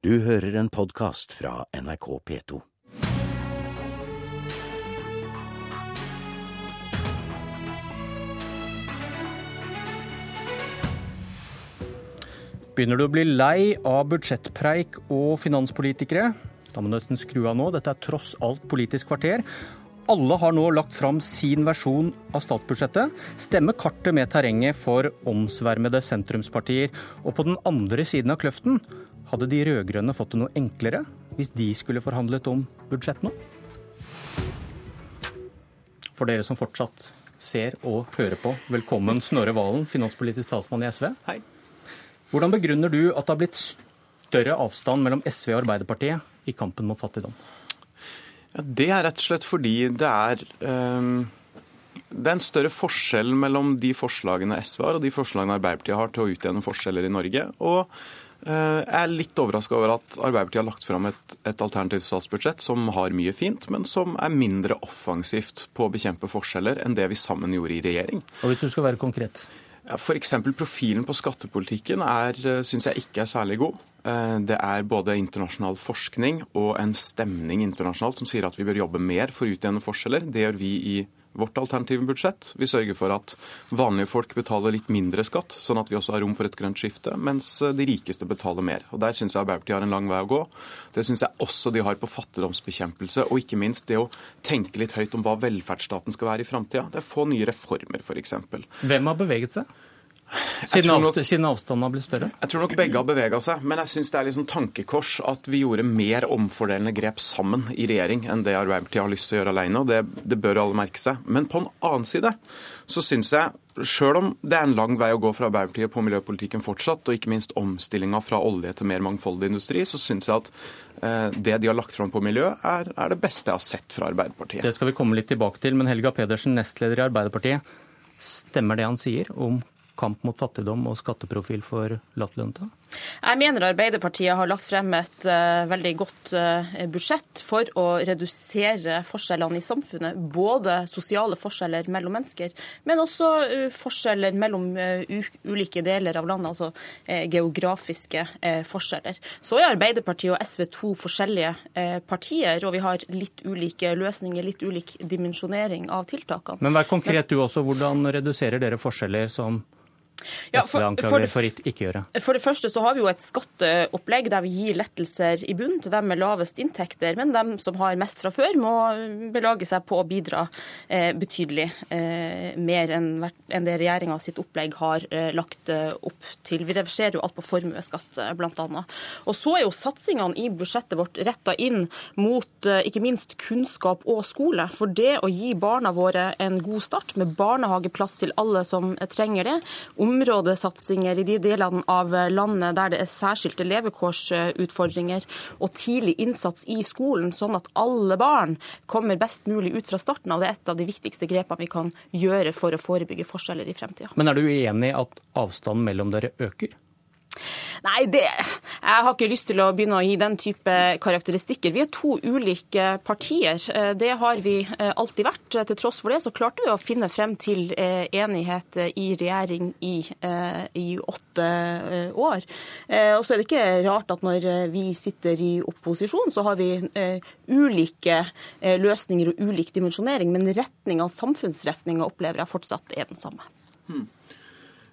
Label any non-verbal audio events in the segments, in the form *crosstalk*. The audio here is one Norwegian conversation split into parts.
Du hører en podkast fra NRK P2. Begynner du å bli lei av budsjettpreik og finanspolitikere? Da må du nesten skru av nå. Dette er tross alt Politisk kvarter. Alle har nå lagt fram sin versjon av statsbudsjettet. Stemmer kartet med terrenget for omsvermede sentrumspartier. Og på den andre siden av kløften hadde de rød-grønne fått det noe enklere hvis de skulle forhandlet om budsjett nå? For dere som fortsatt ser og hører på, velkommen Snorre Valen, finanspolitisk talsmann i SV. Hei. Hvordan begrunner du at det har blitt større avstand mellom SV og Arbeiderpartiet i kampen mot fattigdom? Ja, det er rett og slett fordi det er, um, det er en større forskjell mellom de forslagene SV har og de forslagene Arbeiderpartiet har til å utjevne forskjeller i Norge. Og jeg er litt overraska over at Arbeiderpartiet har lagt fram et, et alternativt statsbudsjett som har mye fint, men som er mindre offensivt på å bekjempe forskjeller enn det vi sammen gjorde i regjering. Og Hvis du skal være konkret? F.eks. profilen på skattepolitikken syns jeg ikke er særlig god. Eh, det er både internasjonal forskning og en stemning internasjonalt som sier at vi bør jobbe mer for å utjevne forskjeller. Det gjør vi i vårt alternative budsjett. Vi sørger for at vanlige folk betaler litt mindre skatt, sånn at vi også har rom for et grønt skifte, mens de rikeste betaler mer. Og Der syns jeg Arbeiderpartiet har en lang vei å gå. Det syns jeg også de har på fattigdomsbekjempelse, og ikke minst det å tenke litt høyt om hva velferdsstaten skal være i framtida. Det er få nye reformer, f.eks. Hvem har beveget seg? Siden, nok, avst siden, avstanden har blitt større? Jeg tror nok begge har bevega seg. Men jeg syns det er sånn tankekors at vi gjorde mer omfordelende grep sammen i regjering enn det Arbeiderpartiet har lyst til å gjøre alene. og det, det bør alle merke seg. Men på en annen side så syns jeg, sjøl om det er en lang vei å gå fra Arbeiderpartiet på miljøpolitikken fortsatt, og ikke minst omstillinga fra olje til mer mangfoldig industri, så syns jeg at eh, det de har lagt fram på miljø, er, er det beste jeg har sett fra Arbeiderpartiet. Det skal vi komme litt tilbake til, men Helga Pedersen, nestleder i Arbeiderpartiet. Stemmer det han sier om kamp mot fattigdom og skatteprofil for lavtlønte? Jeg mener Arbeiderpartiet har lagt frem et uh, veldig godt uh, budsjett for å redusere forskjellene i samfunnet. Både sosiale forskjeller mellom mennesker, men også uh, forskjeller mellom ulike deler av landet, altså geografiske forskjeller. Så er Arbeiderpartiet og SV to forskjellige partier, og vi har litt ulike løsninger, litt ulik dimensjonering av tiltakene. Men vær konkret du også. Hvordan reduserer dere forskjeller som ja, for, for, for, ikke gjøre? For det første så har vi jo et skatteopplegg der vi gir lettelser i bunnen til dem med lavest inntekter, men dem som har mest fra før, må belage seg på å bidra eh, betydelig eh, mer enn, enn det regjeringa sitt opplegg har eh, lagt eh, opp til. Vi reverserer jo alt på formuesskatt, eh, bl.a. Og så er jo satsingene i budsjettet vårt retta inn mot eh, ikke minst kunnskap og skole. For det å gi barna våre en god start med barnehageplass til alle som trenger det, om områdesatsinger i de delene av landet der det er særskilte levekårsutfordringer, og tidlig innsats i skolen, sånn at alle barn kommer best mulig ut fra starten av. Det er et av de viktigste grepene vi kan gjøre for å forebygge forskjeller i fremtida. Men er du uenig at avstanden mellom dere øker? Nei, det, jeg har ikke lyst til å begynne å gi den type karakteristikker. Vi er to ulike partier. Eh, det har vi eh, alltid vært. Til tross for det så klarte vi å finne frem til eh, enighet i regjering i, i åtte år. Og så er det ikke rart at når vi sitter i opposisjon, så har vi ulike løsninger og ulik dimensjonering, men retninga, samfunnsretninga opplever jeg fortsatt er den samme. Hmm.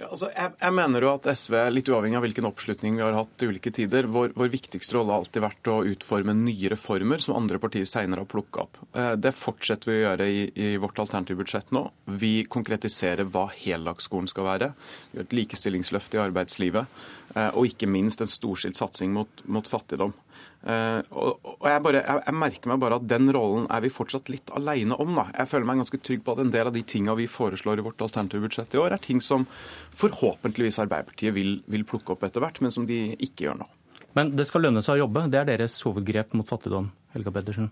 Ja, altså, jeg, jeg, mener jo at SV, litt uavhengig av hvilken oppslutning vi har hatt i ulike tider, vår, vår viktigste rolle har alltid vært å utforme nye reformer som andre partier senere har plukka opp. Eh, det fortsetter vi å gjøre i, i vårt alternative budsjett nå. Vi konkretiserer hva heldagsskolen skal være. Vi gjør et likestillingsløft i arbeidslivet. Eh, og ikke minst en storstilt satsing mot, mot fattigdom. Uh, og jeg, bare, jeg, merker meg bare at den rollen er vi fortsatt litt alene om. Da. Jeg føler meg ganske trygg på at en del av de tinga vi foreslår i vårt alternative budsjett i år, er ting som forhåpentligvis Arbeiderpartiet vil, vil plukke opp etter hvert, men som de ikke gjør nå. Men det skal lønne seg å jobbe. Det er deres hovedgrep mot fattigdom, Helga Pedersen?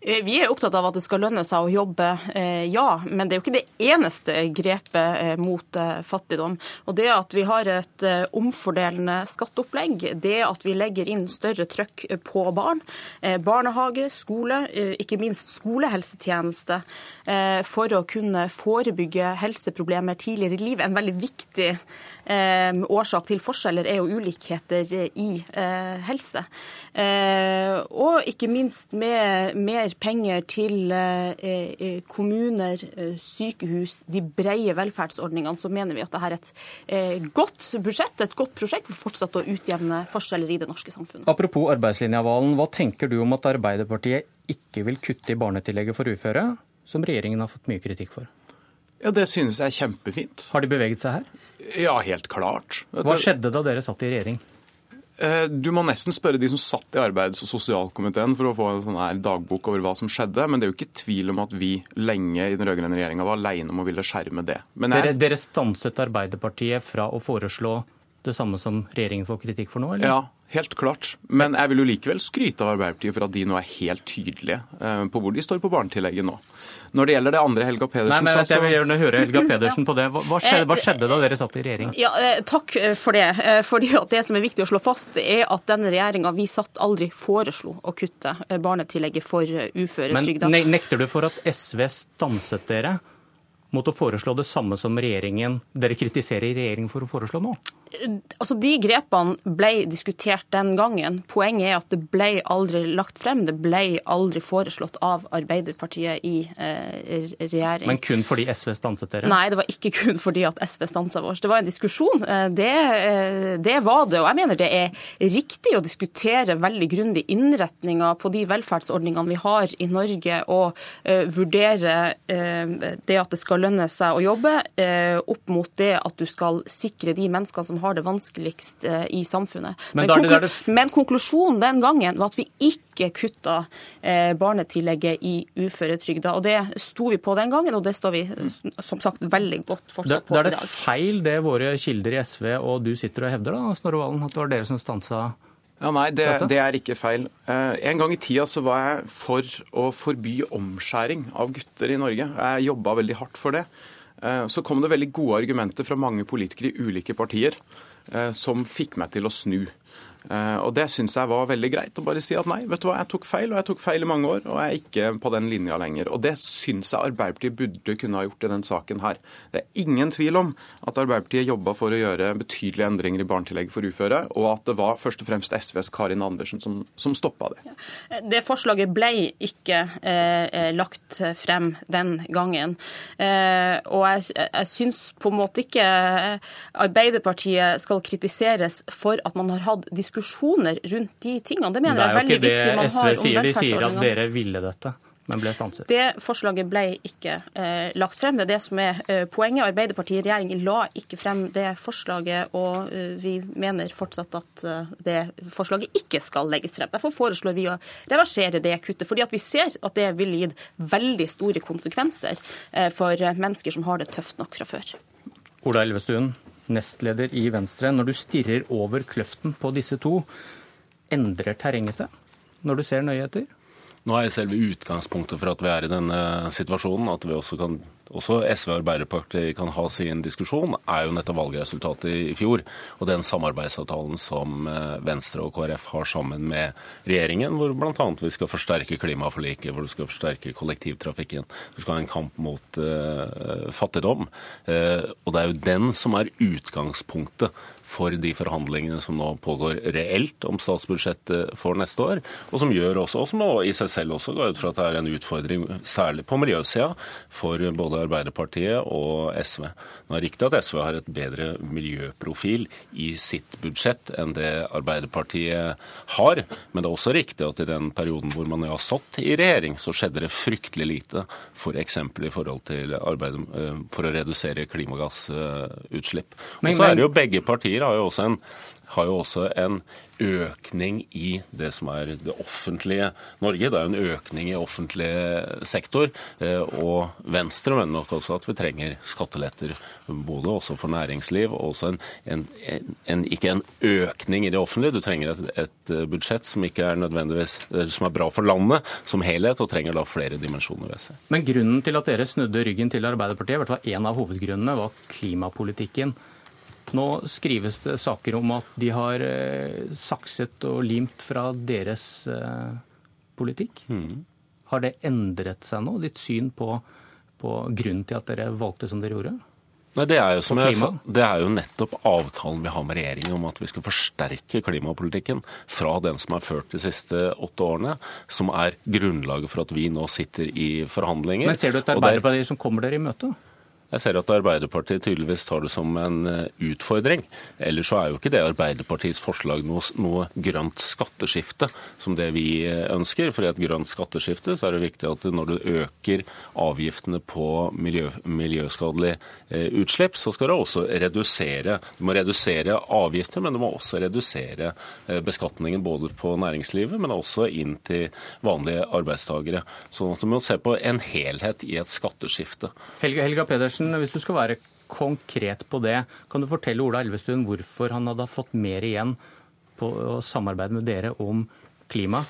Eh, vi er opptatt av at det skal lønne seg å jobbe, eh, ja. Men det er jo ikke det eneste grepet eh, mot fattigdom. Og det at vi har et omfordelende skatteopplegg, det at vi legger inn større trøkk på barn, barnehage, skole, ikke minst skolehelsetjeneste, for å kunne forebygge helseproblemer tidligere i livet, en veldig viktig årsak til forskjeller er jo ulikheter i helse. Og ikke minst med mer penger til eh, eh, kommuner, eh, sykehus, de breie velferdsordningene, så mener vi at dette er et godt budsjett, et godt prosjekt for fortsatt å utjevne forskjeller i det norske samfunnet. Apropos arbeidslinja, Valen. Hva tenker du om at Arbeiderpartiet ikke vil kutte i barnetillegget for uføre, som regjeringen har fått mye kritikk for? Ja, Det synes jeg er kjempefint. Har de beveget seg her? Ja, helt klart. Hva skjedde da dere satt i regjering? Eh, du må nesten spørre de som satt i arbeids- og sosialkomiteen for å få en sånn her dagbok over hva som skjedde. Men det er jo ikke tvil om at vi lenge i den rød-grønne regjeringa var aleine om å ville skjerme det. Jeg... Dere, dere, stanset Arbeiderpartiet fra å foreslå det samme som regjeringen får kritikk for nå, eller? Ja, helt klart. Men jeg vil jo likevel skryte av Arbeiderpartiet for at de nå er helt tydelige eh, på hvor de står på barnetillegget nå. Når det gjelder det andre Helga Pedersen Nei, men Jeg vil gjerne høre Helga *laughs* Pedersen på det. Hva skjedde, hva skjedde, da dere satt i regjering? Ja, eh, Takk for det. Eh, fordi at Det som er viktig å slå fast, er at denne regjeringa vi satt aldri foreslo å kutte barnetillegget for uføretrygda. Men nekter du for at SV stanset dere mot å foreslå det samme som regjeringen, dere kritiserer regjeringen for å foreslå nå? Altså De grepene ble diskutert den gangen. Poenget er at det ble aldri lagt frem. Det ble aldri foreslått av Arbeiderpartiet i eh, regjering. Men kun fordi SV stanset dere? Nei, det var ikke kun fordi at SV stansa vårs. Det var en diskusjon. Eh, det, eh, det, var det. Og jeg mener det er riktig å diskutere veldig grundig innretninga på de velferdsordningene vi har i Norge, og uh, vurdere uh, det at det skal lønne seg å jobbe, uh, opp mot det at du skal sikre de menneskene som har det vanskeligst eh, i samfunnet. Men, men, konklu det... men konklusjonen den gangen var at vi ikke kutta eh, barnetillegget i uføretrygda. Og det sto vi på den gangen, og det står vi som sagt veldig godt fortsatt på i dag. Da er det feil det våre kilder i SV og du sitter og hevder, da, Snorre Valen, at det var dere som stansa ja, Nei, det, det, er ikke feil. Eh, en gang i tida så var jeg for å forby omskjæring av gutter i Norge. Jeg jobba veldig hardt for det. Eh, så kom det veldig gode argumenter fra mange politikere i ulike partier eh, som fikk meg til å snu. Eh, og Det syns jeg var veldig greit. Å bare si at nei, vet du hva, jeg tok feil, og jeg tok feil i mange år, og jeg er ikke på den linja lenger. Og Det syns jeg Arbeiderpartiet burde kunne ha gjort i den saken her. Det er ingen tvil om at Arbeiderpartiet jobba for å gjøre betydelige endringer i barnetillegget for uføre, og at det var først og fremst SVs Karin Andersen som, som stoppa det. Det forslaget ble ikke eh, lagt frem den gangen. Eh, og jeg, jeg syns på en måte ikke Arbeiderpartiet skal kritiseres for at man har hatt diskusjon diskusjoner rundt de tingene. Det mener jeg er veldig viktig. det SV sier. De sier at dere ville dette men ble stanset? Det forslaget ble ikke eh, lagt frem. Det er det som er eh, poenget. Arbeiderpartiet i regjering la ikke frem det forslaget, og eh, vi mener fortsatt at eh, det forslaget ikke skal legges frem. Derfor foreslår vi å reversere det kuttet, fordi vi ser at det ville gitt veldig store konsekvenser eh, for mennesker som har det tøft nok fra før. Ola Elvestuen, nestleder i Venstre. Når du stirrer over kløften på disse to, endrer terrenget seg når du ser nøye etter? Nå er selve utgangspunktet for at vi er i denne situasjonen, at vi også kan også SV og Arbeiderpartiet kan ha sin diskusjon, er jo nettopp valgresultatet i fjor. Og den samarbeidsavtalen som eh, Venstre og KrF har sammen med regjeringen, hvor bl.a. vi skal forsterke klimaforliket, hvor du skal forsterke kollektivtrafikken, du skal ha en kamp mot uh, fattigdom. Uh, og det er jo den som er utgangspunktet for de forhandlingene som nå pågår reelt om statsbudsjettet for neste år, og som gjør også, og som i seg selv også går ut fra at det er en utfordring, særlig på miljøsida, for både Arbeiderpartiet og SV. Nå er riktig at SV har et bedre miljøprofil i sitt budsjett enn det Arbeiderpartiet har, men det er også riktig at i den perioden hvor man har satt i regjering, så skjedde det fryktelig lite, f.eks. For i forhold til arbeidet for å redusere klimagassutslipp. Og så er det jo begge partier har jo også en har jo også en økning i det som er det offentlige Norge. Det er jo en økning i offentlig sektor. Eh, og Venstre mener nok også at vi trenger skatteletter, både også for næringsliv og også en, en, en, ikke en økning i det offentlige. Du trenger et, et, budsjett som ikke er nødvendigvis som er bra for landet som helhet, og trenger da flere dimensjoner ved seg. Men grunnen til at dere snudde ryggen til Arbeiderpartiet, i hvert fall en av hovedgrunnene, var klimapolitikken. Nå skrives det saker om at de har eh, sakset og limt fra deres eh, politikk. Mm. Har det endret seg nå, ditt syn på, på grunnen til at dere valgte som dere gjorde? Nei, det er, jo, jeg, det er jo nettopp avtalen vi har med regjeringen om at vi skal forsterke klimapolitikken fra den som er ført de siste åtte årene, som er grunnlaget for at vi nå sitter i forhandlinger. Men ser du et Arbeiderparti som kommer dere i møte? Jeg ser at Arbeiderpartiet tydeligvis tar det som en eh, utfordring. Ellers så er jo ikke det Arbeiderpartiets forslag noe, noe grønt skatteskifte, som det vi eh, ønsker. For i et grønt skatteskifte så er det viktig at når du øker avgiftene på miljø, miljøskadelige eh, utslipp, så skal du også redusere Du må redusere avgifter, men du må også redusere beskatningen både på næringslivet, men også inn til vanlige arbeidstakere. Sånn at du må se på en helhet i et skatteskifte. Helga, Helga Pedersen, Sivertsen, hvis du skal være konkret på det, kan du fortelle Ola Elvestuen hvorfor han hadde fått mer igjen på å samarbeide med dere om klima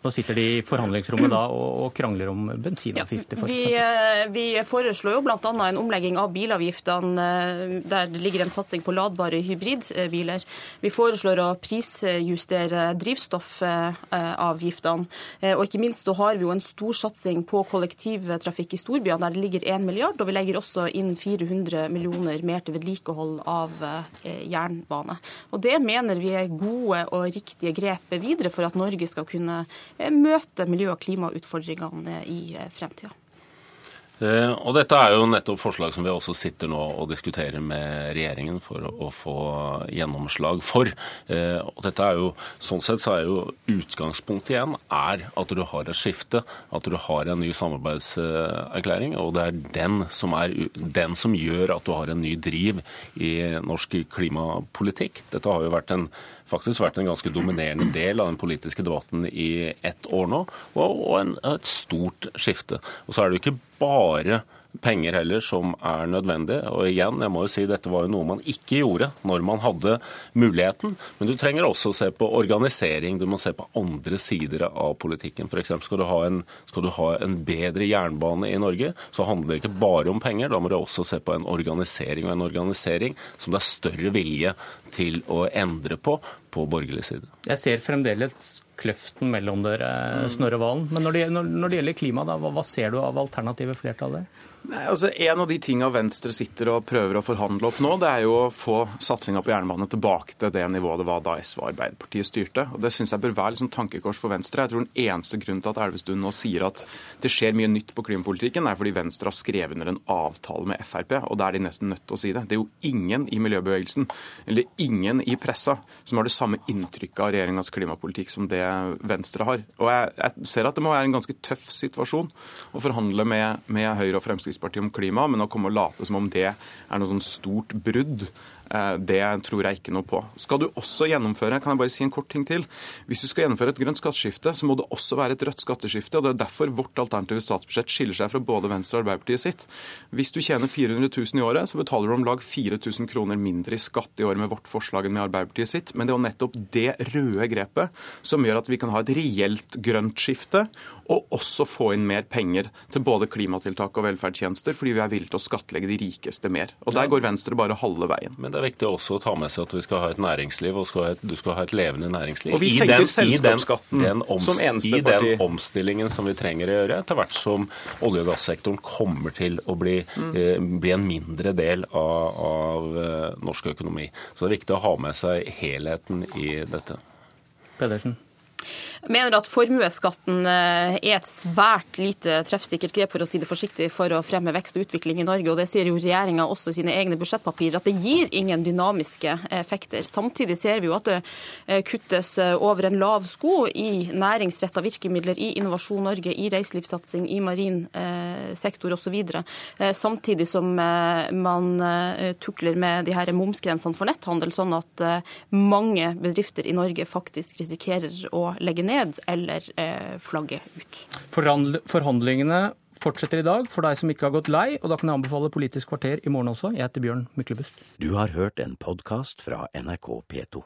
nå sitter de i forhandlingsrommet da og, krangler om bensinavgifter, f.eks. Vi, eh, vi foreslår jo bl.a. en omlegging av bilavgiftene eh, der det ligger en satsing på ladbare hybridbiler. Vi foreslår å prisjustere drivstoffavgiftene. Eh, og ikke minst så har vi jo en stor satsing på kollektivtrafikk i storbyene der det ligger 1 milliard, og vi legger også inn 400 millioner mer til vedlikehold av jernbane. Og Det mener vi er gode og riktige grep videre for at Norge skal kunne møte miljø- og klimautfordringene i eh, fremtida. Eh, og Dette er jo nettopp forslag som vi også sitter nå og diskuterer med regjeringen for å få gjennomslag for. Og dette er jo, Sånn sett så er jo utgangspunktet igjen er at du har et skifte, at du har en ny samarbeidserklæring. Og det er den som, er, den som gjør at du har en ny driv i norsk klimapolitikk. Dette har jo vært en faktisk vært en ganske dominerende del av den politiske debatten i ett år nå, og, en, et stort skifte. Og så er det jo ikke bare penger heller som er nødvendig. Og igjen, jeg må jo si dette var jo noe man ikke gjorde når man hadde muligheten. Men du trenger også å se på organisering, du må se på andre sider av politikken. F.eks. Skal, skal du ha en bedre jernbane i Norge, så handler det ikke bare om penger. Da må du også se på en organisering, og en organisering som det er større vilje til å endre på på borgerlig side. Jeg ser fremdeles kløften mellom dere, Snorre Valen. Men når det, når, det gjelder klima, da, hva, hva ser du av alternative flertall der? Nei, altså En av de tinga Venstre sitter og prøver å forhandle opp nå, det er jo å få satsinga på jernbane tilbake til det nivået det var da SV og Arbeiderpartiet styrte. Og Det syns jeg bør være liksom tankekors for Venstre. Jeg tror Den eneste grunnen til at Elvestuen nå sier at det skjer mye nytt på klimapolitikken, er fordi Venstre har skrevet under en avtale med Frp, og da er de nesten nødt til å si det. Det er jo ingen i miljøbevegelsen eller ingen i pressa som har det samme inntrykket av regjeringas klimapolitikk som det Venstre har. Og jeg, jeg, ser at det må være en ganske tøff situasjon å forhandle med, med Høyre og Fremskrittspartiet om klima, men å komme og late som om det er noe sånn stort brudd det tror jeg ikke noe på. Skal du også gjennomføre kan jeg bare si en kort ting til, hvis du skal gjennomføre et grønt skatteskifte, så må det også være et rødt skatteskifte. og Det er derfor vårt alternative statsbudsjett skiller seg fra både Venstre og Arbeiderpartiet sitt. Hvis du tjener 400 000 i året, så betaler du om lag 4000 kroner mindre i skatt i året med vårt forslag enn med Arbeiderpartiet sitt. Men det er jo nettopp det røde grepet som gjør at vi kan ha et reelt grønt skifte, og også få inn mer penger til både klimatiltak og velferdstjenester, fordi vi er villige til å skattlegge de rikeste mer. Og Der går Venstre bare halve veien. Men det er viktig også å ta med seg at vi skal ha et næringsliv, og skal et, du skal ha et levende næringsliv. Og vi senker selskapsskatten den, den som eneste parti. I den omstillingen som vi trenger å gjøre, etter hvert som olje- og gassektoren kommer til å bli, mm. eh, bli en mindre del av, av uh, norsk økonomi. Så det er viktig å ha med seg helheten i dette. Pedersen. Mener at formuesskatten er et svært lite treffsikkert grep for å si det forsiktig, for å fremme vekst og utvikling i Norge. og Det sier jo regjeringa også i sine egne budsjettpapirer, at det gir ingen dynamiske effekter. Samtidig ser vi jo at det kuttes over en lav sko i næringsretta virkemidler i Innovasjon Norge, i reiselivssatsing, i marin sektor osv. Samtidig som man tukler med de her momsgrensene for netthandel, sånn at mange bedrifter i Norge faktisk risikerer å legge ned eller eh, flagge ut. Forhandlingene fortsetter i dag for deg som ikke har gått lei, og da kan jeg anbefale Politisk kvarter i morgen også. Jeg heter Bjørn Myklebust. Du har hørt en podkast fra NRK P2.